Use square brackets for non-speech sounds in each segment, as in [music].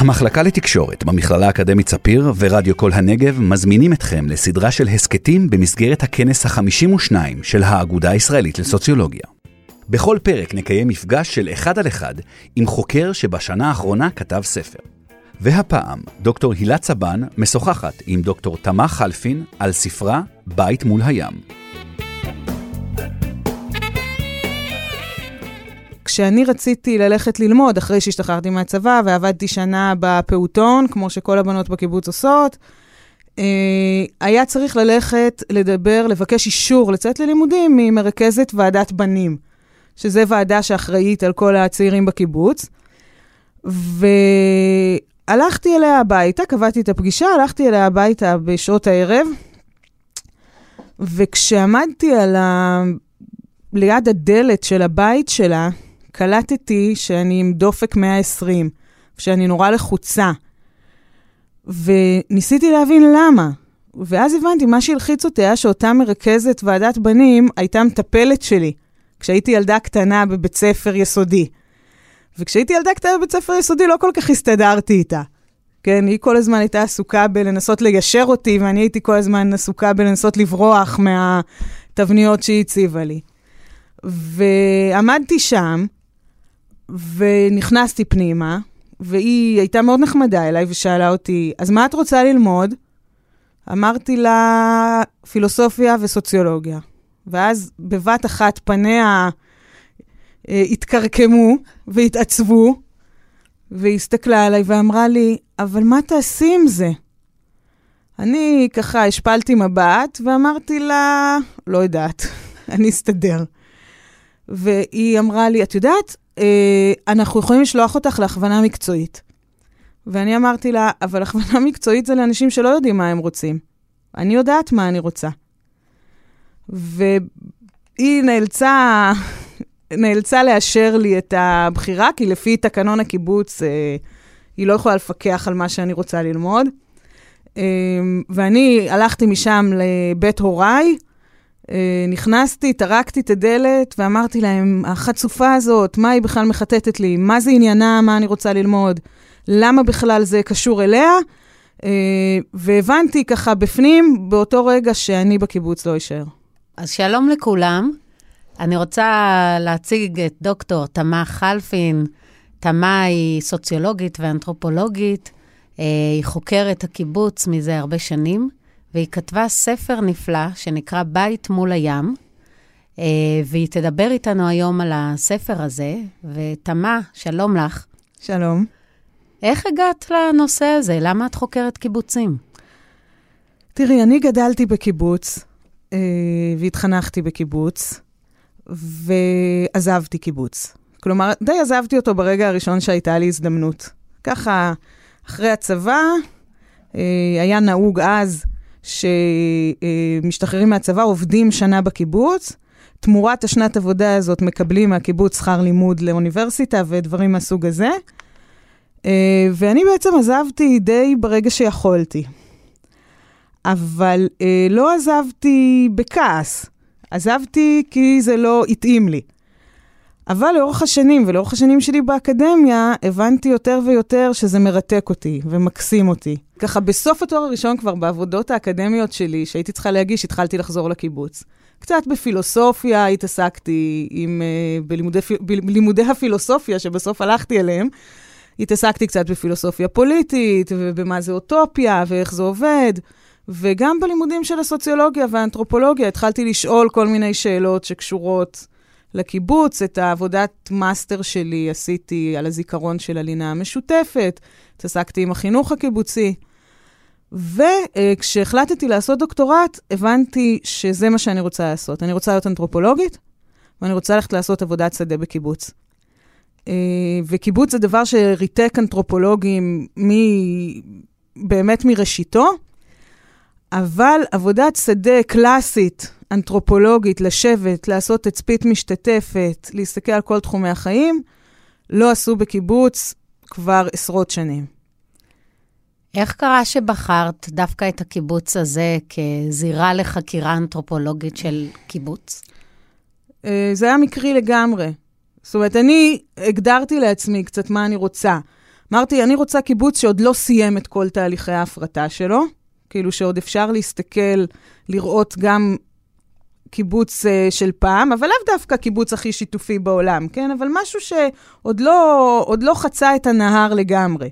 המחלקה לתקשורת במכללה האקדמית ספיר ורדיו כל הנגב מזמינים אתכם לסדרה של הסכתים במסגרת הכנס ה-52 של האגודה הישראלית לסוציולוגיה. בכל פרק נקיים מפגש של אחד על אחד עם חוקר שבשנה האחרונה כתב ספר. והפעם, דוקטור הילה צבן משוחחת עם דוקטור תמה חלפין על ספרה בית מול הים. כשאני רציתי ללכת ללמוד, אחרי שהשתחררתי מהצבא ועבדתי שנה בפעוטון, כמו שכל הבנות בקיבוץ עושות, אה, היה צריך ללכת לדבר, לבקש אישור לצאת ללימודים ממרכזת ועדת בנים, שזה ועדה שאחראית על כל הצעירים בקיבוץ. והלכתי אליה הביתה, קבעתי את הפגישה, הלכתי אליה הביתה בשעות הערב, וכשעמדתי על ה... ליד הדלת של הבית שלה, קלטתי שאני עם דופק 120, שאני נורא לחוצה. וניסיתי להבין למה. ואז הבנתי, מה שהלחיץ אותי היה שאותה מרכזת ועדת בנים הייתה מטפלת שלי, כשהייתי ילדה קטנה בבית ספר יסודי. וכשהייתי ילדה קטנה בבית ספר יסודי לא כל כך הסתדרתי איתה. כן, היא כל הזמן הייתה עסוקה בלנסות ליישר אותי, ואני הייתי כל הזמן עסוקה בלנסות לברוח מהתבניות שהיא הציבה לי. ועמדתי שם, ונכנסתי פנימה, והיא הייתה מאוד נחמדה אליי ושאלה אותי, אז מה את רוצה ללמוד? אמרתי לה, פילוסופיה וסוציולוגיה. ואז בבת אחת פניה אה, התקרקמו והתעצבו, והיא הסתכלה עליי ואמרה לי, אבל מה תעשי עם זה? אני ככה השפלתי מבט ואמרתי לה, לא יודעת, [laughs] אני אסתדר. והיא אמרה לי, את יודעת, אנחנו יכולים לשלוח אותך להכוונה מקצועית. ואני אמרתי לה, אבל הכוונה [laughs] מקצועית זה לאנשים שלא יודעים מה הם רוצים. אני יודעת מה אני רוצה. והיא נאלצה, [laughs] נאלצה לאשר לי את הבחירה, כי לפי תקנון הקיבוץ, אה, היא לא יכולה לפקח על מה שאני רוצה ללמוד. אה, ואני הלכתי משם לבית הוריי, אה, נכנסתי, טרקתי את הדלת ואמרתי להם, החצופה הזאת, מה היא בכלל מחטטת לי? מה זה עניינה? מה אני רוצה ללמוד? למה בכלל זה קשור אליה? אה, והבנתי ככה בפנים, באותו רגע שאני בקיבוץ לא אשאר. אז שלום לכולם. אני רוצה להציג את דוקטור תמה חלפין. תמה היא סוציולוגית ואנתרופולוגית. אה, היא חוקרת הקיבוץ מזה הרבה שנים. והיא כתבה ספר נפלא שנקרא בית מול הים, אה, והיא תדבר איתנו היום על הספר הזה. ותמה, שלום לך. שלום. איך הגעת לנושא הזה? למה את חוקרת קיבוצים? תראי, אני גדלתי בקיבוץ, אה, והתחנכתי בקיבוץ, ועזבתי קיבוץ. כלומר, די עזבתי אותו ברגע הראשון שהייתה לי הזדמנות. ככה, אחרי הצבא, אה, היה נהוג אז שמשתחררים מהצבא, עובדים שנה בקיבוץ. תמורת השנת עבודה הזאת מקבלים מהקיבוץ שכר לימוד לאוניברסיטה ודברים מהסוג הזה. אה, ואני בעצם עזבתי די ברגע שיכולתי. אבל אה, לא עזבתי בכעס, עזבתי כי זה לא התאים לי. אבל לאורך השנים, ולאורך השנים שלי באקדמיה, הבנתי יותר ויותר שזה מרתק אותי ומקסים אותי. ככה, בסוף התואר הראשון כבר, בעבודות האקדמיות שלי, שהייתי צריכה להגיש, התחלתי לחזור לקיבוץ. קצת בפילוסופיה התעסקתי עם, uh, בלימודי, בלימודי הפילוסופיה, שבסוף הלכתי אליהם. התעסקתי קצת בפילוסופיה פוליטית, ובמה זה אוטופיה, ואיך זה עובד. וגם בלימודים של הסוציולוגיה והאנתרופולוגיה התחלתי לשאול כל מיני שאלות שקשורות לקיבוץ. את העבודת מאסטר שלי עשיתי על הזיכרון של הלינה המשותפת, התעסקתי עם החינוך הקיבוצי. וכשהחלטתי לעשות דוקטורט, הבנתי שזה מה שאני רוצה לעשות. אני רוצה להיות אנתרופולוגית, ואני רוצה ללכת לעשות עבודת שדה בקיבוץ. אה, וקיבוץ זה דבר שריתק אנתרופולוגים מ... באמת מראשיתו, אבל עבודת שדה קלאסית, אנתרופולוגית, לשבת, לעשות תצפית משתתפת, להסתכל על כל תחומי החיים, לא עשו בקיבוץ כבר עשרות שנים. איך קרה שבחרת דווקא את הקיבוץ הזה כזירה לחקירה אנתרופולוגית של קיבוץ? אה, זה היה מקרי לגמרי. זאת אומרת, אני הגדרתי לעצמי קצת מה אני רוצה. אמרתי, אני רוצה קיבוץ שעוד לא סיים את כל תהליכי ההפרטה שלו, כאילו שעוד אפשר להסתכל, לראות גם קיבוץ uh, של פעם, אבל לאו דווקא קיבוץ הכי שיתופי בעולם, כן? אבל משהו שעוד לא, לא חצה את הנהר לגמרי.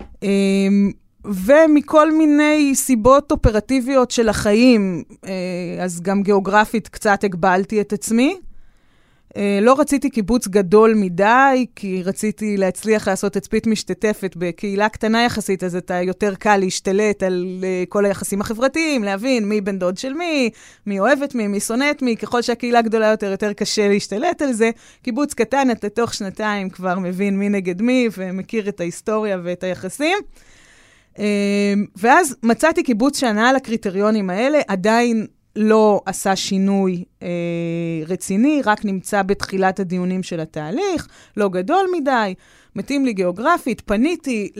Um, ומכל מיני סיבות אופרטיביות של החיים, uh, אז גם גיאוגרפית קצת הגבלתי את עצמי. אה, לא רציתי קיבוץ גדול מדי, כי רציתי להצליח לעשות תצפית משתתפת בקהילה קטנה יחסית, אז אתה יותר קל להשתלט על אה, כל היחסים החברתיים, להבין מי בן דוד של מי, מי אוהב את מי, מי שונא את מי, ככל שהקהילה גדולה יותר, יותר קשה להשתלט על זה. קיבוץ קטן, אתה תוך שנתיים כבר מבין מי נגד מי, ומכיר את ההיסטוריה ואת היחסים. אה, ואז מצאתי קיבוץ שענה על הקריטריונים האלה, עדיין לא עשה שינוי אה, רציני, רק נמצא בתחילת הדיונים של התהליך, לא גדול מדי, מתאים לי גיאוגרפית. פניתי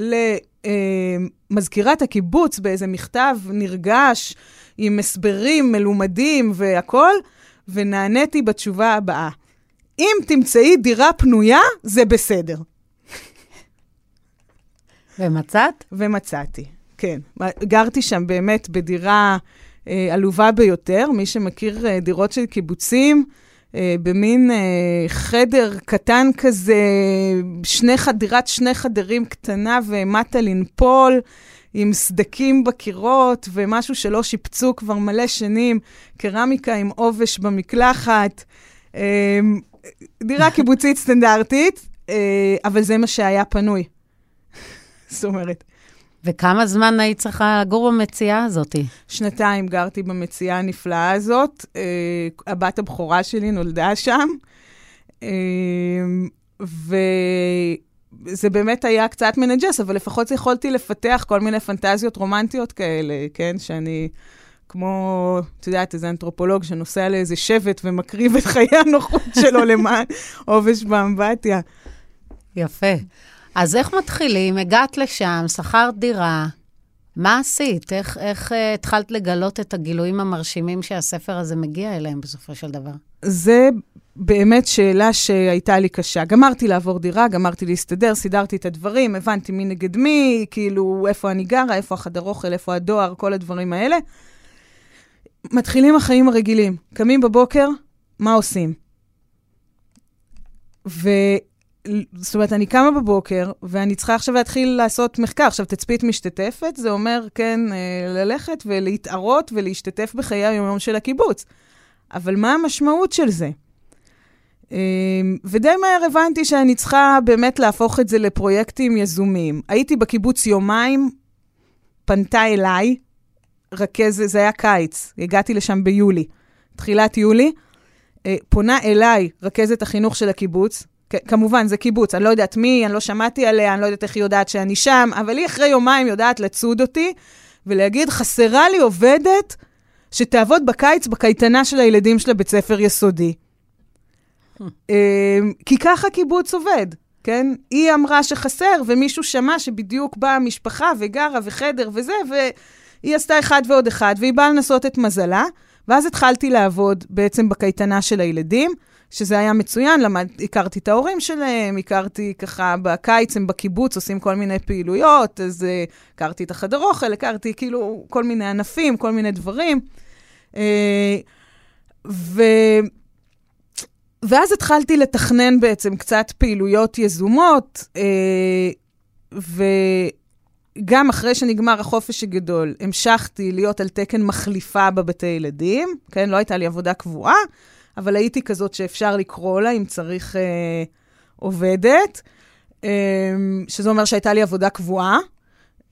למזכירת אה, הקיבוץ באיזה מכתב נרגש, עם הסברים מלומדים והכול, ונעניתי בתשובה הבאה: אם תמצאי דירה פנויה, זה בסדר. ומצאת? ומצאתי, כן. גרתי שם באמת בדירה... אה, עלובה ביותר. מי שמכיר אה, דירות של קיבוצים, אה, במין חדר קטן כזה, שני דירת שני חדרים קטנה ומטה לנפול. עם סדקים בקירות ומשהו שלא שיפצו כבר מלא שנים, קרמיקה עם עובש במקלחת. דירה קיבוצית סטנדרטית, אבל זה מה שהיה פנוי. [laughs] זאת אומרת, וכמה זמן היית צריכה לגור במציאה הזאת? שנתיים גרתי במציאה הנפלאה הזאת. אה, הבת הבכורה שלי נולדה שם. אה, וזה באמת היה קצת מנג'ס, אבל לפחות יכולתי לפתח כל מיני פנטזיות רומנטיות כאלה, כן? שאני... כמו, את יודעת, איזה אנתרופולוג שנוסע לאיזה שבט ומקריב את חיי הנוחות שלו למען עובש באמבטיה. יפה. אז איך מתחילים? הגעת לשם, שכרת דירה, מה עשית? איך, איך uh, התחלת לגלות את הגילויים המרשימים שהספר הזה מגיע אליהם בסופו של דבר? זה באמת שאלה שהייתה לי קשה. גמרתי לעבור דירה, גמרתי להסתדר, סידרתי את הדברים, הבנתי מי נגד מי, כאילו, איפה אני גרה, איפה החדר אוכל, איפה הדואר, כל הדברים האלה. מתחילים החיים הרגילים. קמים בבוקר, מה עושים? ו... זאת אומרת, אני קמה בבוקר, ואני צריכה עכשיו להתחיל לעשות מחקר. עכשיו, תצפית משתתפת, זה אומר, כן, אה, ללכת ולהתערות ולהשתתף בחיי היום-יום של הקיבוץ. אבל מה המשמעות של זה? אה, ודי מהר הבנתי שאני צריכה באמת להפוך את זה לפרויקטים יזומים. הייתי בקיבוץ יומיים, פנתה אליי, רכזת, זה היה קיץ, הגעתי לשם ביולי, תחילת יולי, אה, פונה אליי רכזת החינוך של הקיבוץ, כמובן, זה קיבוץ, אני לא יודעת מי, אני לא שמעתי עליה, אני לא יודעת איך היא יודעת שאני שם, אבל היא אחרי יומיים יודעת לצוד אותי ולהגיד, חסרה לי עובדת שתעבוד בקיץ בקייטנה של הילדים של הבית ספר יסודי. אמ, כי ככה קיבוץ עובד, כן? היא אמרה שחסר, ומישהו שמע שבדיוק באה משפחה וגרה וחדר וזה, והיא עשתה אחד ועוד אחד, והיא באה לנסות את מזלה, ואז התחלתי לעבוד בעצם בקייטנה של הילדים. שזה היה מצוין, למד, הכרתי את ההורים שלהם, הכרתי ככה, בקיץ הם בקיבוץ עושים כל מיני פעילויות, אז uh, הכרתי את החדר אוכל, הכרתי כאילו כל מיני ענפים, כל מיני דברים. Uh, ו... ואז התחלתי לתכנן בעצם קצת פעילויות יזומות, uh, וגם אחרי שנגמר החופש הגדול, המשכתי להיות על תקן מחליפה בבתי ילדים, כן? לא הייתה לי עבודה קבועה. אבל הייתי כזאת שאפשר לקרוא לה אם צריך אה, עובדת, אה, שזה אומר שהייתה לי עבודה קבועה.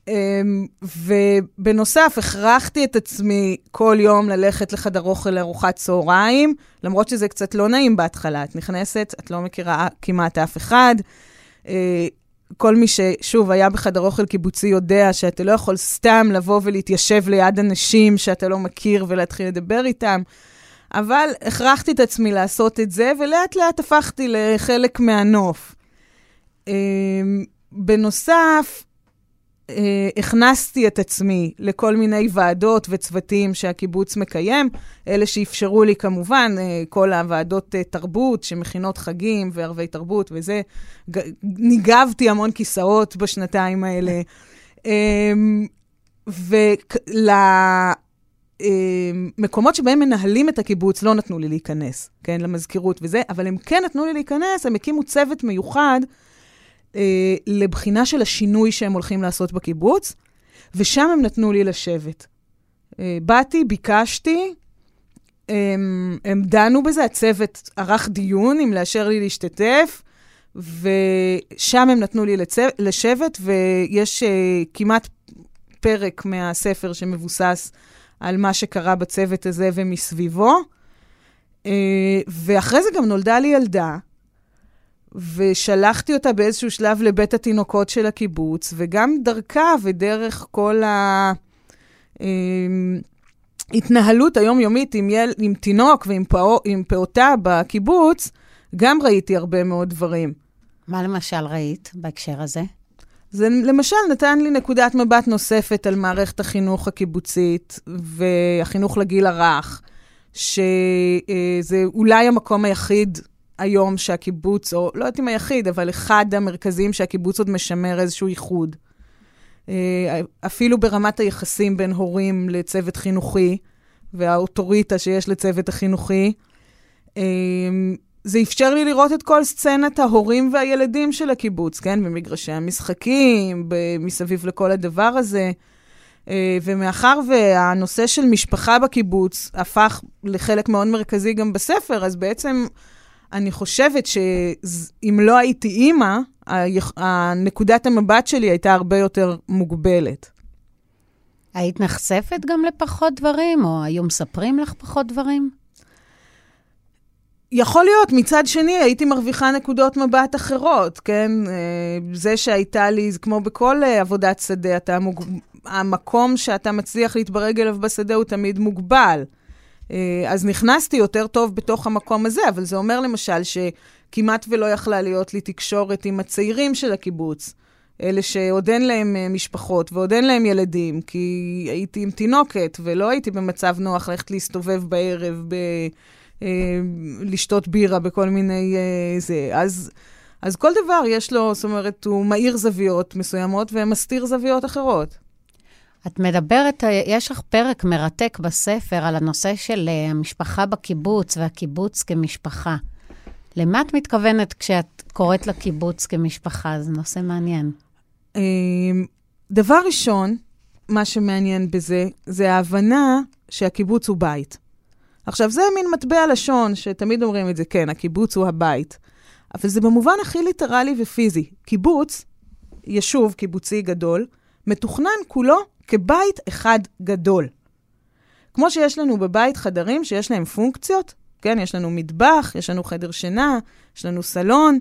אה, ובנוסף, הכרחתי את עצמי כל יום ללכת לחדר אוכל לארוחת צהריים, למרות שזה קצת לא נעים בהתחלה. את נכנסת, את לא מכירה כמעט אף אחד. אה, כל מי ששוב היה בחדר אוכל קיבוצי יודע שאתה לא יכול סתם לבוא ולהתיישב ליד אנשים שאתה לא מכיר ולהתחיל לדבר איתם. אבל הכרחתי את עצמי לעשות את זה, ולאט לאט הפכתי לחלק מהנוף. אמ, בנוסף, אה, הכנסתי את עצמי לכל מיני ועדות וצוותים שהקיבוץ מקיים, אלה שאפשרו לי כמובן, אה, כל הוועדות אה, תרבות שמכינות חגים וערבי תרבות וזה, ניגבתי המון כיסאות בשנתיים האלה. אה, ולמקומות שבהם מנהלים את הקיבוץ לא נתנו לי להיכנס, כן, למזכירות וזה, אבל הם כן נתנו לי להיכנס, הם הקימו צוות מיוחד אה, לבחינה של השינוי שהם הולכים לעשות בקיבוץ, ושם הם נתנו לי לשבת. אה, באתי, ביקשתי, הם, הם דנו בזה, הצוות ערך דיון אם לאשר לי להשתתף, ושם הם נתנו לי לצו, לשבת, ויש uh, כמעט פרק מהספר שמבוסס על מה שקרה בצוות הזה ומסביבו. Uh, ואחרי זה גם נולדה לי ילדה, ושלחתי אותה באיזשהו שלב לבית התינוקות של הקיבוץ, וגם דרכה ודרך כל ההתנהלות אמ, היומיומית עם, יל, עם תינוק ועם עם פעוטה בקיבוץ, גם ראיתי הרבה מאוד דברים. מה למשל ראית בהקשר הזה? זה למשל נתן לי נקודת מבט נוספת על מערכת החינוך הקיבוצית והחינוך לגיל הרך, שזה אולי המקום היחיד היום שהקיבוץ, או לא יודעת אם היחיד, אבל אחד המרכזיים שהקיבוץ עוד משמר איזשהו ייחוד. אה, אפילו ברמת היחסים בין הורים לצוות חינוכי, והאוטוריטה שיש לצוות החינוכי. זה אפשר לי לראות את כל סצנת ההורים והילדים של הקיבוץ, כן? במגרשי המשחקים, מסביב לכל הדבר הזה. אה, ומאחר והנושא של משפחה בקיבוץ הפך לחלק מאוד מרכזי גם בספר, אז בעצם אני חושבת שאם לא הייתי אימא, נקודת המבט שלי הייתה הרבה יותר מוגבלת. היית נחשפת גם לפחות דברים, או היו מספרים לך פחות דברים? יכול להיות, מצד שני, הייתי מרוויחה נקודות מבט אחרות, כן? אה, זה שהייתה לי, זה כמו בכל אה, עבודת שדה, אתה מוג... המקום שאתה מצליח להתברג אליו בשדה הוא תמיד מוגבל. אה, אז נכנסתי יותר טוב בתוך המקום הזה, אבל זה אומר למשל שכמעט ולא יכלה להיות לי תקשורת עם הצעירים של הקיבוץ. אלה שעוד אין להם משפחות ועוד אין להם ילדים, כי הייתי עם תינוקת ולא הייתי במצב נוח ללכת להסתובב בערב, ב, אה, לשתות בירה בכל מיני... אה, זה. אז, אז כל דבר יש לו, זאת אומרת, הוא מאיר זוויות מסוימות ומסתיר זוויות אחרות. את מדברת, יש לך פרק מרתק בספר על הנושא של אה, המשפחה בקיבוץ והקיבוץ כמשפחה. למה את מתכוונת כשאת קוראת לקיבוץ כמשפחה? זה נושא מעניין. אמ, דבר ראשון, מה שמעניין בזה, זה ההבנה שהקיבוץ הוא בית. עכשיו, זה מין מטבע לשון שתמיד אומרים את זה, כן, הקיבוץ הוא הבית. אבל זה במובן הכי ליטרלי ופיזי. קיבוץ, יישוב קיבוצי גדול, מתוכנן כולו כבית אחד גדול. כמו שיש לנו בבית חדרים שיש להם פונקציות, כן, יש לנו מטבח, יש לנו חדר שינה, יש לנו סלון,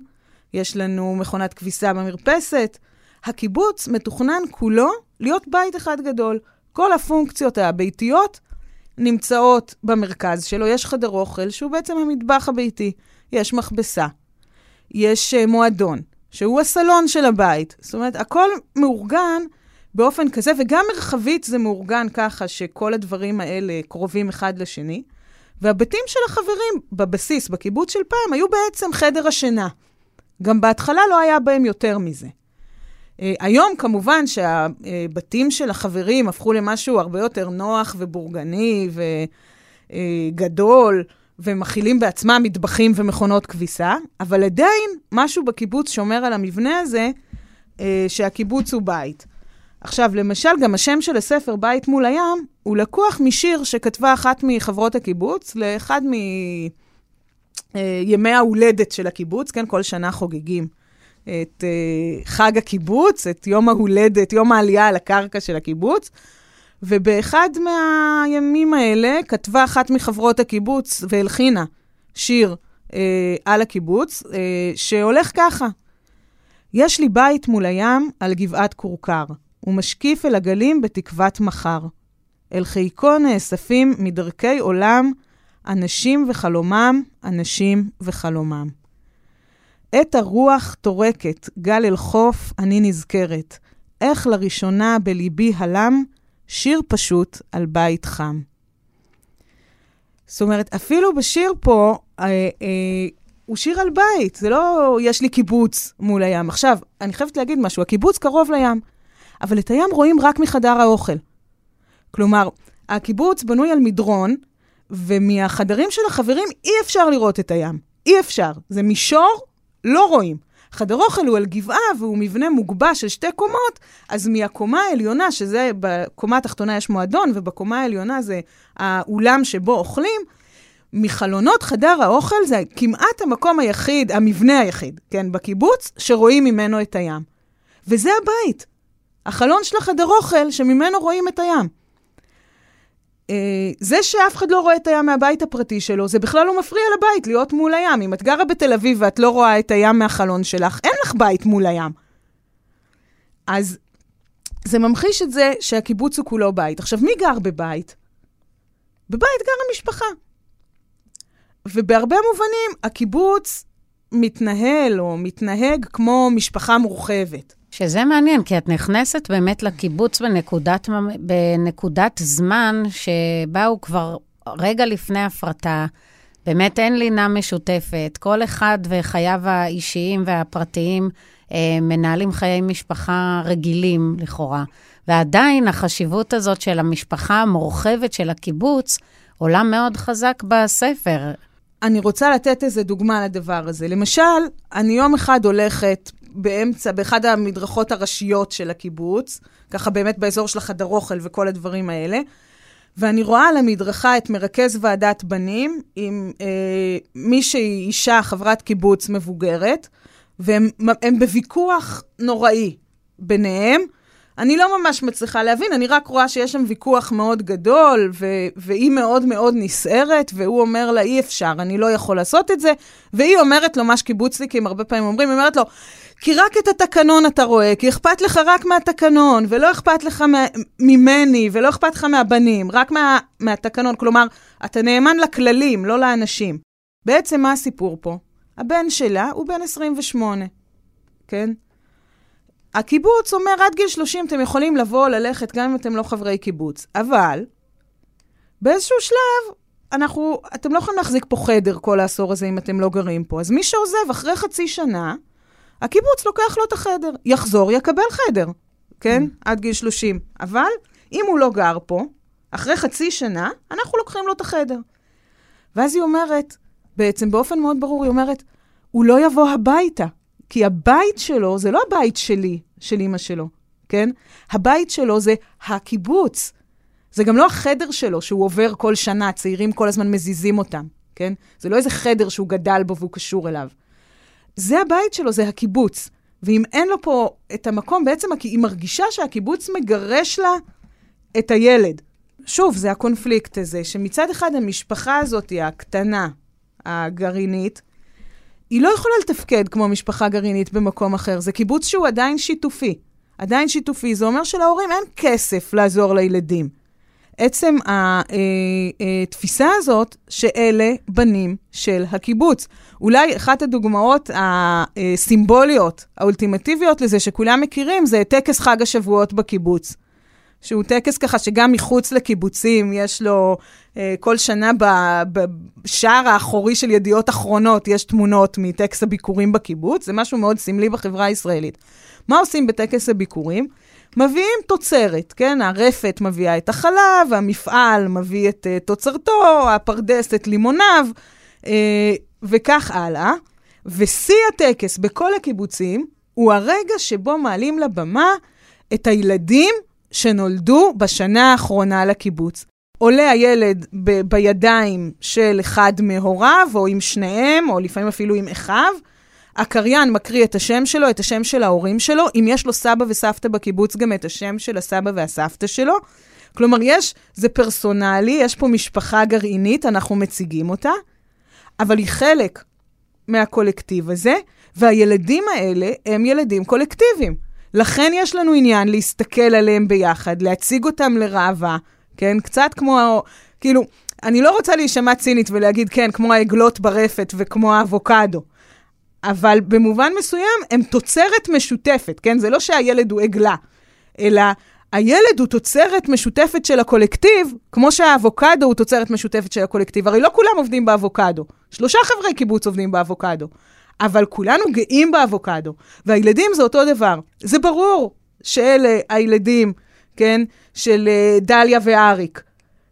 יש לנו מכונת כביסה במרפסת. הקיבוץ מתוכנן כולו להיות בית אחד גדול. כל הפונקציות הביתיות נמצאות במרכז שלו. יש חדר אוכל, שהוא בעצם המטבח הביתי. יש מכבסה. יש uh, מועדון, שהוא הסלון של הבית. זאת אומרת, הכל מאורגן באופן כזה, וגם מרחבית זה מאורגן ככה שכל הדברים האלה קרובים אחד לשני. והבתים של החברים בבסיס, בקיבוץ של פעם, היו בעצם חדר השינה. גם בהתחלה לא היה בהם יותר מזה. Uh, היום כמובן שהבתים של החברים הפכו למשהו הרבה יותר נוח ובורגני וגדול, ומכילים בעצמם מטבחים ומכונות כביסה, אבל עדיין משהו בקיבוץ שומר על המבנה הזה, uh, שהקיבוץ הוא בית. עכשיו, למשל, גם השם של הספר, בית מול הים, הוא לקוח משיר שכתבה אחת מחברות הקיבוץ לאחד מימי אה, ההולדת של הקיבוץ, כן? כל שנה חוגגים את uh, חג הקיבוץ, את יום ההולדת, יום העלייה על הקרקע של הקיבוץ. ובאחד מהימים האלה כתבה אחת מחברות הקיבוץ והלחינה שיר uh, על הקיבוץ, uh, שהולך ככה: יש לי בית מול הים על גבעת כורכר. ומשקיף אל הגלים בתקוות מחר. אל חיקו נאספים מדרכי עולם אנשים וחלומם, אנשים וחלומם. עת הרוח טורקת, גל אל חוף, אני נזכרת. איך לראשונה בליבי הלם שיר פשוט על בית חם. זאת אומרת, אפילו בשיר פה, אה, אה, הוא שיר על בית, זה לא יש לי קיבוץ מול הים. עכשיו, אני חייבת להגיד משהו, הקיבוץ קרוב לים, אבל את הים רואים רק מחדר האוכל. כלומר, הקיבוץ בנוי על מדרון, ומהחדרים של החברים אי אפשר לראות את הים. אי אפשר. זה מישור, לא רואים. חדר אוכל הוא על גבעה והוא מבנה מוגבש של שתי קומות, אז מהקומה העליונה, שזה, בקומה התחתונה יש מועדון, ובקומה העליונה זה האולם שבו אוכלים, מחלונות חדר האוכל זה כמעט המקום היחיד, המבנה היחיד, כן, בקיבוץ, שרואים ממנו את הים. וזה הבית. החלון של החדר אוכל שממנו רואים את הים. Uh, זה שאף אחד לא רואה את הים מהבית הפרטי שלו, זה בכלל לא מפריע לבית להיות מול הים. אם את גרה בתל אביב ואת לא רואה את הים מהחלון שלך, אין לך בית מול הים. אז זה ממחיש את זה שהקיבוץ הוא כולו בית. עכשיו, מי גר בבית? בבית גרה משפחה. ובהרבה מובנים, הקיבוץ מתנהל או מתנהג כמו משפחה מורחבת. שזה מעניין, כי את נכנסת באמת לקיבוץ בנקודת, בנקודת זמן שבה הוא כבר רגע לפני הפרטה. באמת אין לינה משותפת. כל אחד וחייו האישיים והפרטיים אה, מנהלים חיי משפחה רגילים, לכאורה. ועדיין החשיבות הזאת של המשפחה המורחבת של הקיבוץ עולה מאוד חזק בספר. אני רוצה לתת איזה דוגמה לדבר הזה. למשל, אני יום אחד הולכת באמצע, באחד המדרכות הראשיות של הקיבוץ, ככה באמת באזור של החדר אוכל וכל הדברים האלה, ואני רואה על המדרכה את מרכז ועדת בנים עם אה, מישהי, אישה, חברת קיבוץ מבוגרת, והם בוויכוח נוראי ביניהם. אני לא ממש מצליחה להבין, אני רק רואה שיש שם ויכוח מאוד גדול, ו- והיא מאוד מאוד נסערת, והוא אומר לה, אי אפשר, אני לא יכול לעשות את זה, והיא אומרת לו, מה שקיבוצניקים הרבה פעמים אומרים, היא אומרת לו, כי רק את התקנון אתה רואה, כי אכפת לך רק מהתקנון, ולא אכפת לך מה, ממני, ולא אכפת לך מהבנים, רק מה, מהתקנון. כלומר, אתה נאמן לכללים, לא לאנשים. בעצם מה הסיפור פה? הבן שלה הוא בן 28, כן? הקיבוץ אומר, עד גיל 30 אתם יכולים לבוא, ללכת, גם אם אתם לא חברי קיבוץ. אבל, באיזשהו שלב, אנחנו, אתם לא יכולים להחזיק פה חדר כל העשור הזה אם אתם לא גרים פה. אז מי שעוזב אחרי חצי שנה, הקיבוץ לוקח לו את החדר. יחזור, יקבל חדר, כן? Mm. עד גיל 30. אבל אם הוא לא גר פה, אחרי חצי שנה, אנחנו לוקחים לו את החדר. ואז היא אומרת, בעצם באופן מאוד ברור, היא אומרת, הוא לא יבוא הביתה, כי הבית שלו זה לא הבית שלי, של אימא שלו, כן? הבית שלו זה הקיבוץ. זה גם לא החדר שלו שהוא עובר כל שנה, צעירים כל הזמן מזיזים אותם, כן? זה לא איזה חדר שהוא גדל בו והוא קשור אליו. זה הבית שלו, זה הקיבוץ. ואם אין לו פה את המקום, בעצם היא מרגישה שהקיבוץ מגרש לה את הילד. שוב, זה הקונפליקט הזה, שמצד אחד המשפחה הזאת, הקטנה, הגרעינית, היא לא יכולה לתפקד כמו משפחה גרעינית במקום אחר. זה קיבוץ שהוא עדיין שיתופי. עדיין שיתופי. זה אומר שלהורים אין כסף לעזור לילדים. עצם התפיסה אה, אה, הזאת שאלה בנים של הקיבוץ. אולי אחת הדוגמאות הסימבוליות, האולטימטיביות לזה שכולם מכירים, זה טקס חג השבועות בקיבוץ. שהוא טקס ככה שגם מחוץ לקיבוצים יש לו, אה, כל שנה בשער האחורי של ידיעות אחרונות יש תמונות מטקס הביקורים בקיבוץ, זה משהו מאוד סמלי בחברה הישראלית. מה עושים בטקס הביקורים? מביאים תוצרת, כן? הרפת מביאה את החלב, המפעל מביא את uh, תוצרתו, הפרדס את לימוניו, uh, וכך הלאה. ושיא הטקס בכל הקיבוצים הוא הרגע שבו מעלים לבמה את הילדים שנולדו בשנה האחרונה לקיבוץ. עולה הילד ב- בידיים של אחד מהוריו, או עם שניהם, או לפעמים אפילו עם אחיו, הקריין מקריא את השם שלו, את השם של ההורים שלו, אם יש לו סבא וסבתא בקיבוץ, גם את השם של הסבא והסבתא שלו. כלומר, יש, זה פרסונלי, יש פה משפחה גרעינית, אנחנו מציגים אותה, אבל היא חלק מהקולקטיב הזה, והילדים האלה הם ילדים קולקטיביים. לכן יש לנו עניין להסתכל עליהם ביחד, להציג אותם לראווה, כן? קצת כמו, כאילו, אני לא רוצה להישמע צינית ולהגיד, כן, כמו העגלות ברפת וכמו האבוקדו. אבל במובן מסוים הם תוצרת משותפת, כן? זה לא שהילד הוא עגלה. אלא הילד הוא תוצרת משותפת של הקולקטיב, כמו שהאבוקדו הוא תוצרת משותפת של הקולקטיב. הרי לא כולם עובדים באבוקדו. שלושה חברי קיבוץ עובדים באבוקדו. אבל כולנו גאים באבוקדו. והילדים זה אותו דבר. זה ברור שאלה הילדים, כן, של אה, דליה ואריק.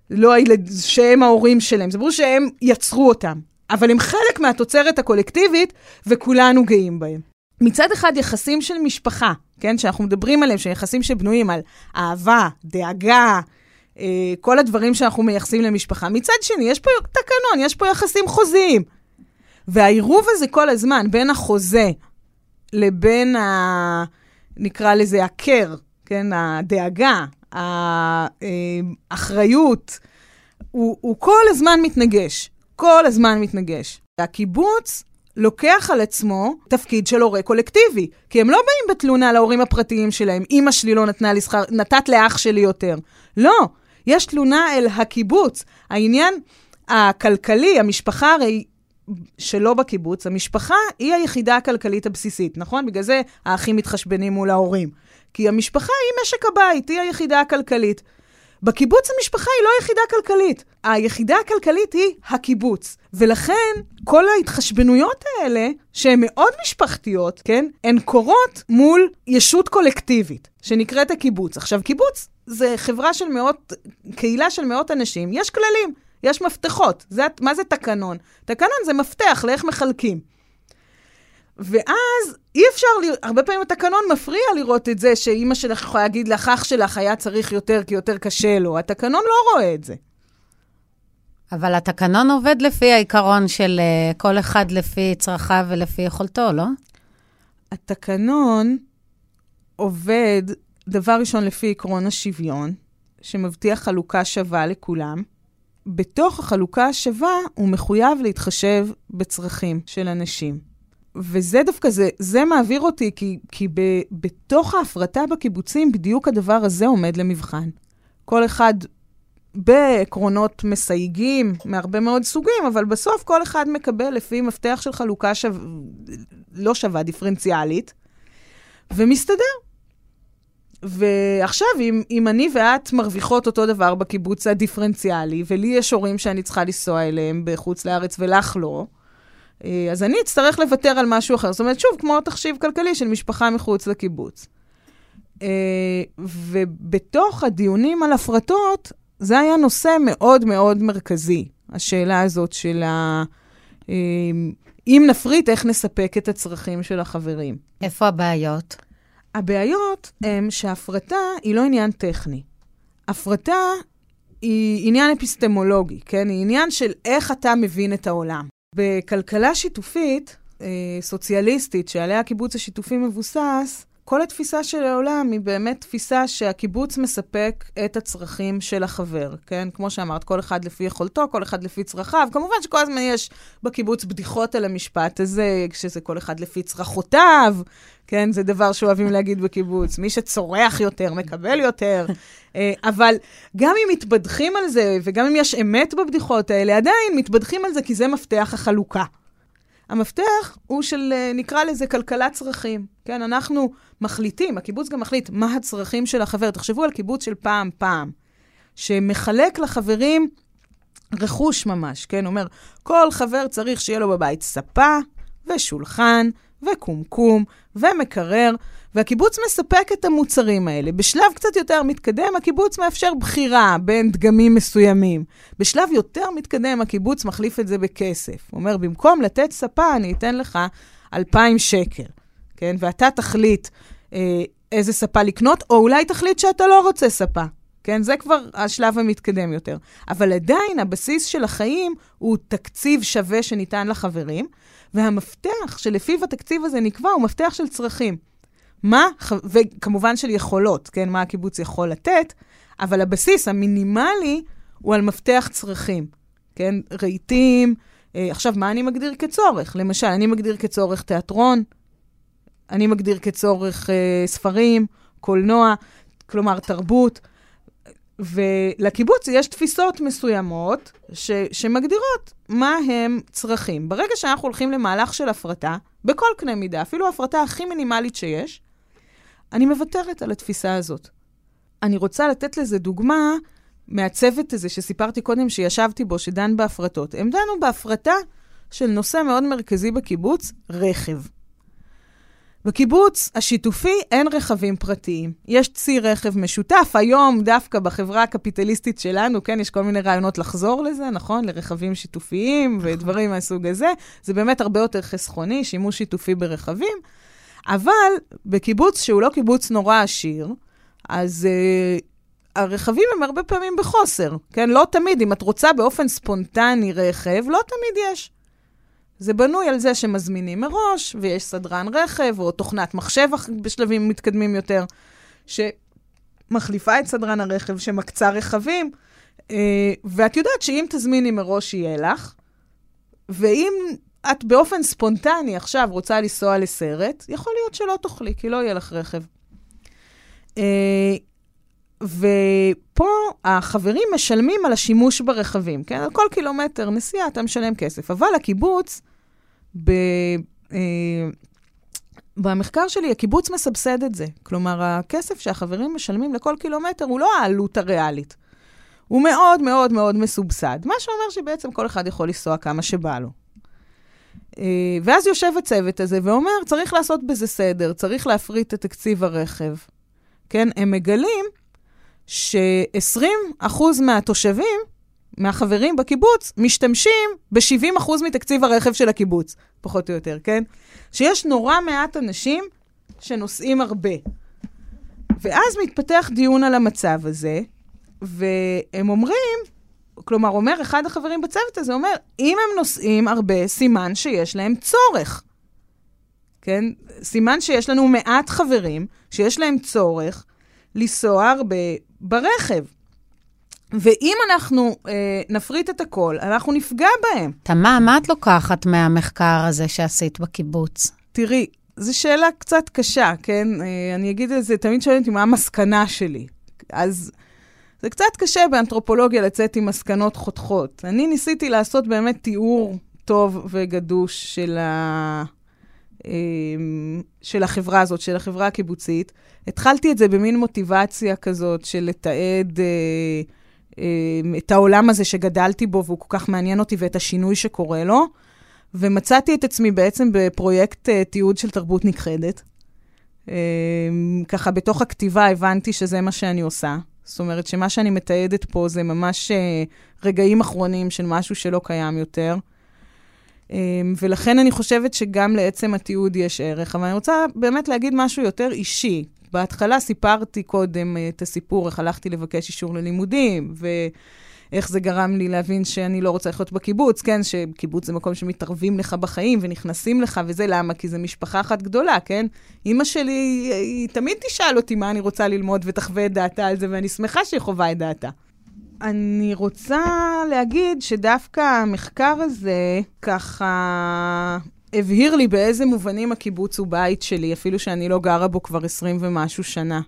לא הילד, שהם ההורים שלהם. זה ברור שהם יצרו אותם. אבל הם חלק מהתוצרת הקולקטיבית, וכולנו גאים בהם. מצד אחד, יחסים של משפחה, כן, שאנחנו מדברים עליהם, שהם יחסים שבנויים על אהבה, דאגה, אה, כל הדברים שאנחנו מייחסים למשפחה. מצד שני, יש פה תקנון, יש פה יחסים חוזיים. והעירוב הזה כל הזמן בין החוזה לבין, ה... נקרא לזה, הקר, כן, הדאגה, האחריות, הוא, הוא כל הזמן מתנגש. כל הזמן מתנגש. הקיבוץ לוקח על עצמו תפקיד של הורה קולקטיבי, כי הם לא באים בתלונה להורים הפרטיים שלהם, אמא שלי לא נתנה לי שכר, נתת לאח שלי יותר. לא, יש תלונה אל הקיבוץ. העניין הכלכלי, המשפחה הרי שלא בקיבוץ, המשפחה היא היחידה הכלכלית הבסיסית, נכון? בגלל זה האחים מתחשבנים מול ההורים. כי המשפחה היא משק הבית, היא היחידה הכלכלית. בקיבוץ המשפחה היא לא יחידה כלכלית. היחידה הכלכלית היא הקיבוץ. ולכן, כל ההתחשבנויות האלה, שהן מאוד משפחתיות, כן? הן קורות מול ישות קולקטיבית, שנקראת הקיבוץ. עכשיו, קיבוץ זה חברה של מאות, קהילה של מאות אנשים, יש כללים, יש מפתחות. זה, מה זה תקנון? תקנון זה מפתח לאיך מחלקים. ואז אי אפשר, הרבה פעמים התקנון מפריע לראות את זה שאימא שלך יכולה להגיד לך, אח שלך היה צריך יותר כי יותר קשה לו. התקנון לא רואה את זה. אבל התקנון עובד לפי העיקרון של uh, כל אחד לפי צרכיו ולפי יכולתו, לא? התקנון עובד, דבר ראשון, לפי עקרון השוויון, שמבטיח חלוקה שווה לכולם. בתוך החלוקה השווה הוא מחויב להתחשב בצרכים של אנשים. וזה דווקא, זה, זה מעביר אותי, כי, כי ב, בתוך ההפרטה בקיבוצים, בדיוק הדבר הזה עומד למבחן. כל אחד בעקרונות מסייגים מהרבה מאוד סוגים, אבל בסוף כל אחד מקבל לפי מפתח של חלוקה שו... לא שווה, דיפרנציאלית, ומסתדר. ועכשיו, אם, אם אני ואת מרוויחות אותו דבר בקיבוץ הדיפרנציאלי, ולי יש הורים שאני צריכה לנסוע אליהם בחוץ לארץ ולך לא, אה, אז אני אצטרך לוותר על משהו אחר. זאת אומרת, שוב, כמו תחשיב כלכלי של משפחה מחוץ לקיבוץ. אה, ובתוך הדיונים על הפרטות, זה היה נושא מאוד מאוד מרכזי, השאלה הזאת של ה... אה, אם נפריט, איך נספק את הצרכים של החברים. איפה הבעיות? הבעיות הן שהפרטה היא לא עניין טכני. הפרטה היא עניין אפיסטמולוגי, כן? היא עניין של איך אתה מבין את העולם. בכלכלה שיתופית, אה, סוציאליסטית, שעליה הקיבוץ השיתופי מבוסס, כל התפיסה של העולם היא באמת תפיסה שהקיבוץ מספק את הצרכים של החבר, כן? כמו שאמרת, כל אחד לפי יכולתו, כל אחד לפי צרכיו. כמובן שכל הזמן יש בקיבוץ בדיחות על המשפט הזה, שזה כל אחד לפי צרכותיו, כן? זה דבר שאוהבים להגיד בקיבוץ. מי שצורח יותר, מקבל יותר. [laughs] אה, אבל גם אם מתבדחים על זה, וגם אם יש אמת בבדיחות האלה, עדיין מתבדחים על זה כי זה מפתח החלוקה. המפתח הוא של, אה, נקרא לזה, כלכלת צרכים. כן, אנחנו מחליטים, הקיבוץ גם מחליט מה הצרכים של החבר. תחשבו על קיבוץ של פעם-פעם, שמחלק לחברים רכוש ממש, כן? אומר, כל חבר צריך שיהיה לו בבית ספה ושולחן וקומקום ומקרר, והקיבוץ מספק את המוצרים האלה. בשלב קצת יותר מתקדם, הקיבוץ מאפשר בחירה בין דגמים מסוימים. בשלב יותר מתקדם, הקיבוץ מחליף את זה בכסף. הוא אומר, במקום לתת ספה, אני אתן לך 2,000 שקל, כן? ואתה תחליט אה, איזה ספה לקנות, או אולי תחליט שאתה לא רוצה ספה. כן? זה כבר השלב המתקדם יותר. אבל עדיין הבסיס של החיים הוא תקציב שווה שניתן לחברים, והמפתח שלפיו התקציב הזה נקבע הוא מפתח של צרכים. מה, וכמובן של יכולות, כן? מה הקיבוץ יכול לתת, אבל הבסיס המינימלי הוא על מפתח צרכים, כן? רהיטים. אה, עכשיו, מה אני מגדיר כצורך? למשל, אני מגדיר כצורך תיאטרון, אני מגדיר כצורך אה, ספרים, קולנוע, כלומר תרבות. ולקיבוץ יש תפיסות מסוימות ש, שמגדירות מה הם צרכים. ברגע שאנחנו הולכים למהלך של הפרטה, בכל קנה מידה, אפילו ההפרטה הכי מינימלית שיש, אני מוותרת על התפיסה הזאת. אני רוצה לתת לזה דוגמה מהצוות הזה שסיפרתי קודם שישבתי בו, שדן בהפרטות. הם דנו בהפרטה של נושא מאוד מרכזי בקיבוץ, רכב. בקיבוץ השיתופי אין רכבים פרטיים. יש צי רכב משותף. היום, דווקא בחברה הקפיטליסטית שלנו, כן, יש כל מיני רעיונות לחזור לזה, נכון? לרכבים שיתופיים ודברים מהסוג הזה. זה באמת הרבה יותר חסכוני, שימוש שיתופי ברכבים. אבל בקיבוץ שהוא לא קיבוץ נורא עשיר, אז uh, הרכבים הם הרבה פעמים בחוסר, כן? לא תמיד, אם את רוצה באופן ספונטני רכב, לא תמיד יש. זה בנוי על זה שמזמינים מראש, ויש סדרן רכב, או תוכנת מחשב בשלבים מתקדמים יותר, שמחליפה את סדרן הרכב, שמקצה רכבים. אה, ואת יודעת שאם תזמיני מראש, יהיה לך, ואם את באופן ספונטני עכשיו רוצה לנסוע לסרט, יכול להיות שלא תוכלי, כי לא יהיה לך רכב. אה, ופה החברים משלמים על השימוש ברכבים, כן? על כל קילומטר נסיעה אתה משלם כסף. אבל הקיבוץ, ב, אה, במחקר שלי, הקיבוץ מסבסד את זה. כלומר, הכסף שהחברים משלמים לכל קילומטר הוא לא העלות הריאלית. הוא מאוד מאוד מאוד מסובסד, מה שאומר שבעצם כל אחד יכול לנסוע כמה שבא לו. אה, ואז יושב הצוות הזה ואומר, צריך לעשות בזה סדר, צריך להפריט את תקציב הרכב. כן, הם מגלים ש-20% מהתושבים, מהחברים בקיבוץ, משתמשים ב-70% מתקציב הרכב של הקיבוץ, פחות או יותר, כן? שיש נורא מעט אנשים שנוסעים הרבה. ואז מתפתח דיון על המצב הזה, והם אומרים, כלומר, אומר אחד החברים בצוות הזה, אומר, אם הם נוסעים הרבה, סימן שיש להם צורך. כן? סימן שיש לנו מעט חברים שיש להם צורך לנסוע הרבה ברכב. ואם אנחנו אה, נפריט את הכל, אנחנו נפגע בהם. תמה, מה את לוקחת מהמחקר הזה שעשית בקיבוץ? תראי, זו שאלה קצת קשה, כן? אה, אני אגיד את זה, תמיד שואלים אותי מה המסקנה שלי. אז זה קצת קשה באנתרופולוגיה לצאת עם מסקנות חותכות. אני ניסיתי לעשות באמת תיאור טוב וגדוש של, ה... אמ, של החברה הזאת, של החברה הקיבוצית. התחלתי את זה במין מוטיבציה כזאת של לתעד אה, אה, את העולם הזה שגדלתי בו והוא כל כך מעניין אותי ואת השינוי שקורה לו, ומצאתי את עצמי בעצם בפרויקט אה, תיעוד של תרבות נכחדת. אה, ככה, בתוך הכתיבה הבנתי שזה מה שאני עושה. זאת אומרת שמה שאני מתעדת פה זה ממש אה, רגעים אחרונים של משהו שלא קיים יותר. אמ, ולכן אני חושבת שגם לעצם התיעוד יש ערך. אבל אני רוצה באמת להגיד משהו יותר אישי. בהתחלה סיפרתי קודם אה, את הסיפור, איך הלכתי לבקש אישור ללימודים, ואיך זה גרם לי להבין שאני לא רוצה לחיות בקיבוץ, כן? שקיבוץ זה מקום שמתערבים לך בחיים ונכנסים לך, וזה למה? כי זה משפחה אחת גדולה, כן? אימא שלי, היא, היא תמיד תשאל אותי מה אני רוצה ללמוד ותחווה את דעתה על זה, ואני שמחה שהיא חווה את דעתה. אני רוצה להגיד שדווקא המחקר הזה ככה הבהיר לי באיזה מובנים הקיבוץ הוא בית שלי, אפילו שאני לא גרה בו כבר 20 ומשהו שנה.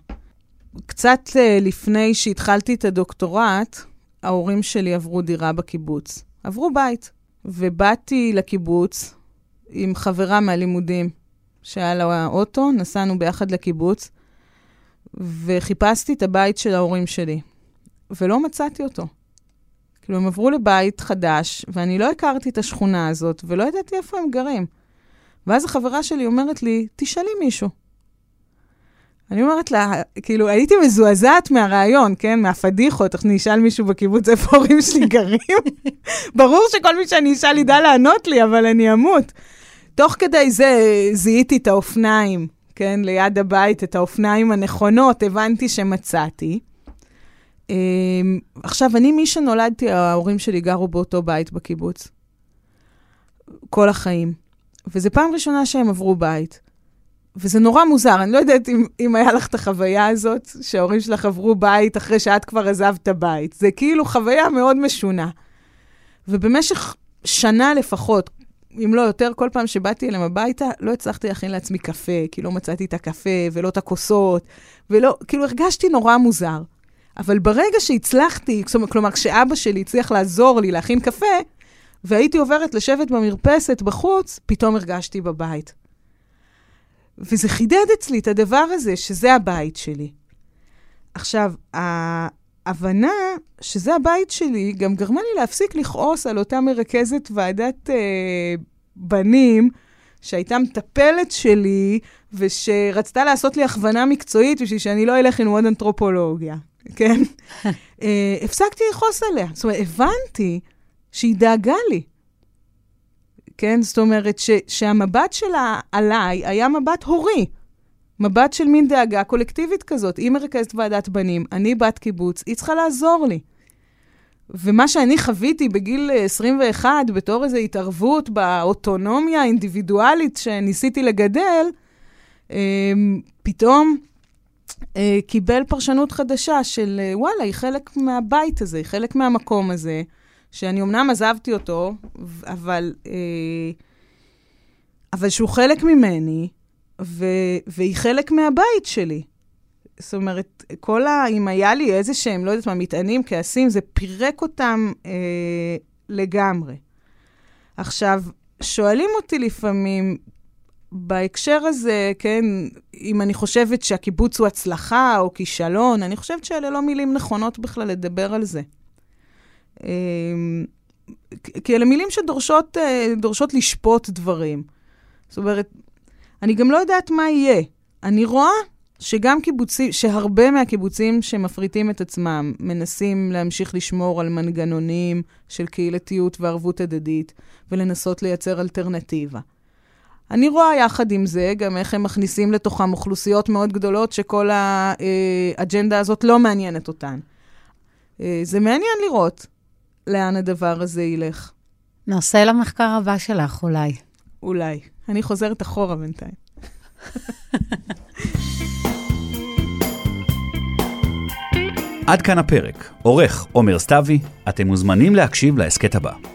קצת אה, לפני שהתחלתי את הדוקטורט, ההורים שלי עברו דירה בקיבוץ. עברו בית. ובאתי לקיבוץ עם חברה מהלימודים שהיה לה אוטו, נסענו ביחד לקיבוץ, וחיפשתי את הבית של ההורים שלי. ולא מצאתי אותו. כאילו, הם עברו לבית חדש, ואני לא הכרתי את השכונה הזאת, ולא ידעתי איפה הם גרים. ואז החברה שלי אומרת לי, תשאלי מישהו. אני אומרת לה, כאילו, הייתי מזועזעת מהרעיון, כן? מהפדיחות, איך אני אשאל מישהו בקיבוץ איפה ההורים שלי גרים? [laughs] ברור שכל מי שאני אשאל ידע לענות לי, אבל אני אמות. תוך כדי זה זיהיתי את האופניים, כן? ליד הבית, את האופניים הנכונות, הבנתי שמצאתי. Um, עכשיו, אני, מי שנולדתי, ההורים שלי גרו באותו בית בקיבוץ. כל החיים. וזו פעם ראשונה שהם עברו בית. וזה נורא מוזר, אני לא יודעת אם, אם היה לך את החוויה הזאת, שההורים שלך עברו בית אחרי שאת כבר עזבת בית. זה כאילו חוויה מאוד משונה. ובמשך שנה לפחות, אם לא יותר, כל פעם שבאתי אליהם הביתה, לא הצלחתי להכין לעצמי קפה, כי לא מצאתי את הקפה ולא את הכוסות, ולא, כאילו הרגשתי נורא מוזר. אבל ברגע שהצלחתי, כלומר, כשאבא שלי הצליח לעזור לי להכין קפה, והייתי עוברת לשבת במרפסת בחוץ, פתאום הרגשתי בבית. וזה חידד אצלי את הדבר הזה, שזה הבית שלי. עכשיו, ההבנה שזה הבית שלי גם גרמה לי להפסיק לכעוס על אותה מרכזת ועדת אה, בנים, שהייתה מטפלת שלי, ושרצתה לעשות לי הכוונה מקצועית בשביל שאני לא אלך ללמוד אנתרופולוגיה, כן? אה, הפסקתי לכעוס עליה. זאת אומרת, הבנתי שהיא דאגה לי. כן? זאת אומרת, ש, שהמבט שלה עליי היה מבט הורי. מבט של מין דאגה קולקטיבית כזאת. היא מרכזת ועדת בנים, אני בת קיבוץ, היא צריכה לעזור לי. ומה שאני חוויתי בגיל 21, בתור איזו התערבות באוטונומיה האינדיבידואלית שניסיתי לגדל, אמ, פתאום אה, קיבל פרשנות חדשה של אה, וואלה, היא חלק מהבית הזה, היא חלק מהמקום הזה, שאני אמנם עזבתי אותו, אבל, אה, אבל שהוא חלק ממני, ו, והיא חלק מהבית שלי. זאת אומרת, כל ה... אם היה לי איזה שהם, לא יודעת מה, מטענים, כעסים, זה פירק אותם אה, לגמרי. עכשיו, שואלים אותי לפעמים, בהקשר הזה, כן, אם אני חושבת שהקיבוץ הוא הצלחה או כישלון, אני חושבת שאלה לא מילים נכונות בכלל לדבר על זה. אה, כי אלה מילים שדורשות אה, לשפוט דברים. זאת אומרת, אני גם לא יודעת מה יהיה. אני רואה שגם קיבוצים, שהרבה מהקיבוצים שמפריטים את עצמם מנסים להמשיך לשמור על מנגנונים של קהילתיות וערבות הדדית ולנסות לייצר אלטרנטיבה. אני רואה יחד עם זה גם איך הם מכניסים לתוכם אוכלוסיות מאוד גדולות שכל האג'נדה הזאת לא מעניינת אותן. אה, זה מעניין לראות לאן הדבר הזה ילך. נושא למחקר הבא שלך אולי. אולי. אני חוזרת אחורה בינתיים. עד כאן הפרק. עורך עומר סתיוי, אתם מוזמנים להקשיב להסכת הבא.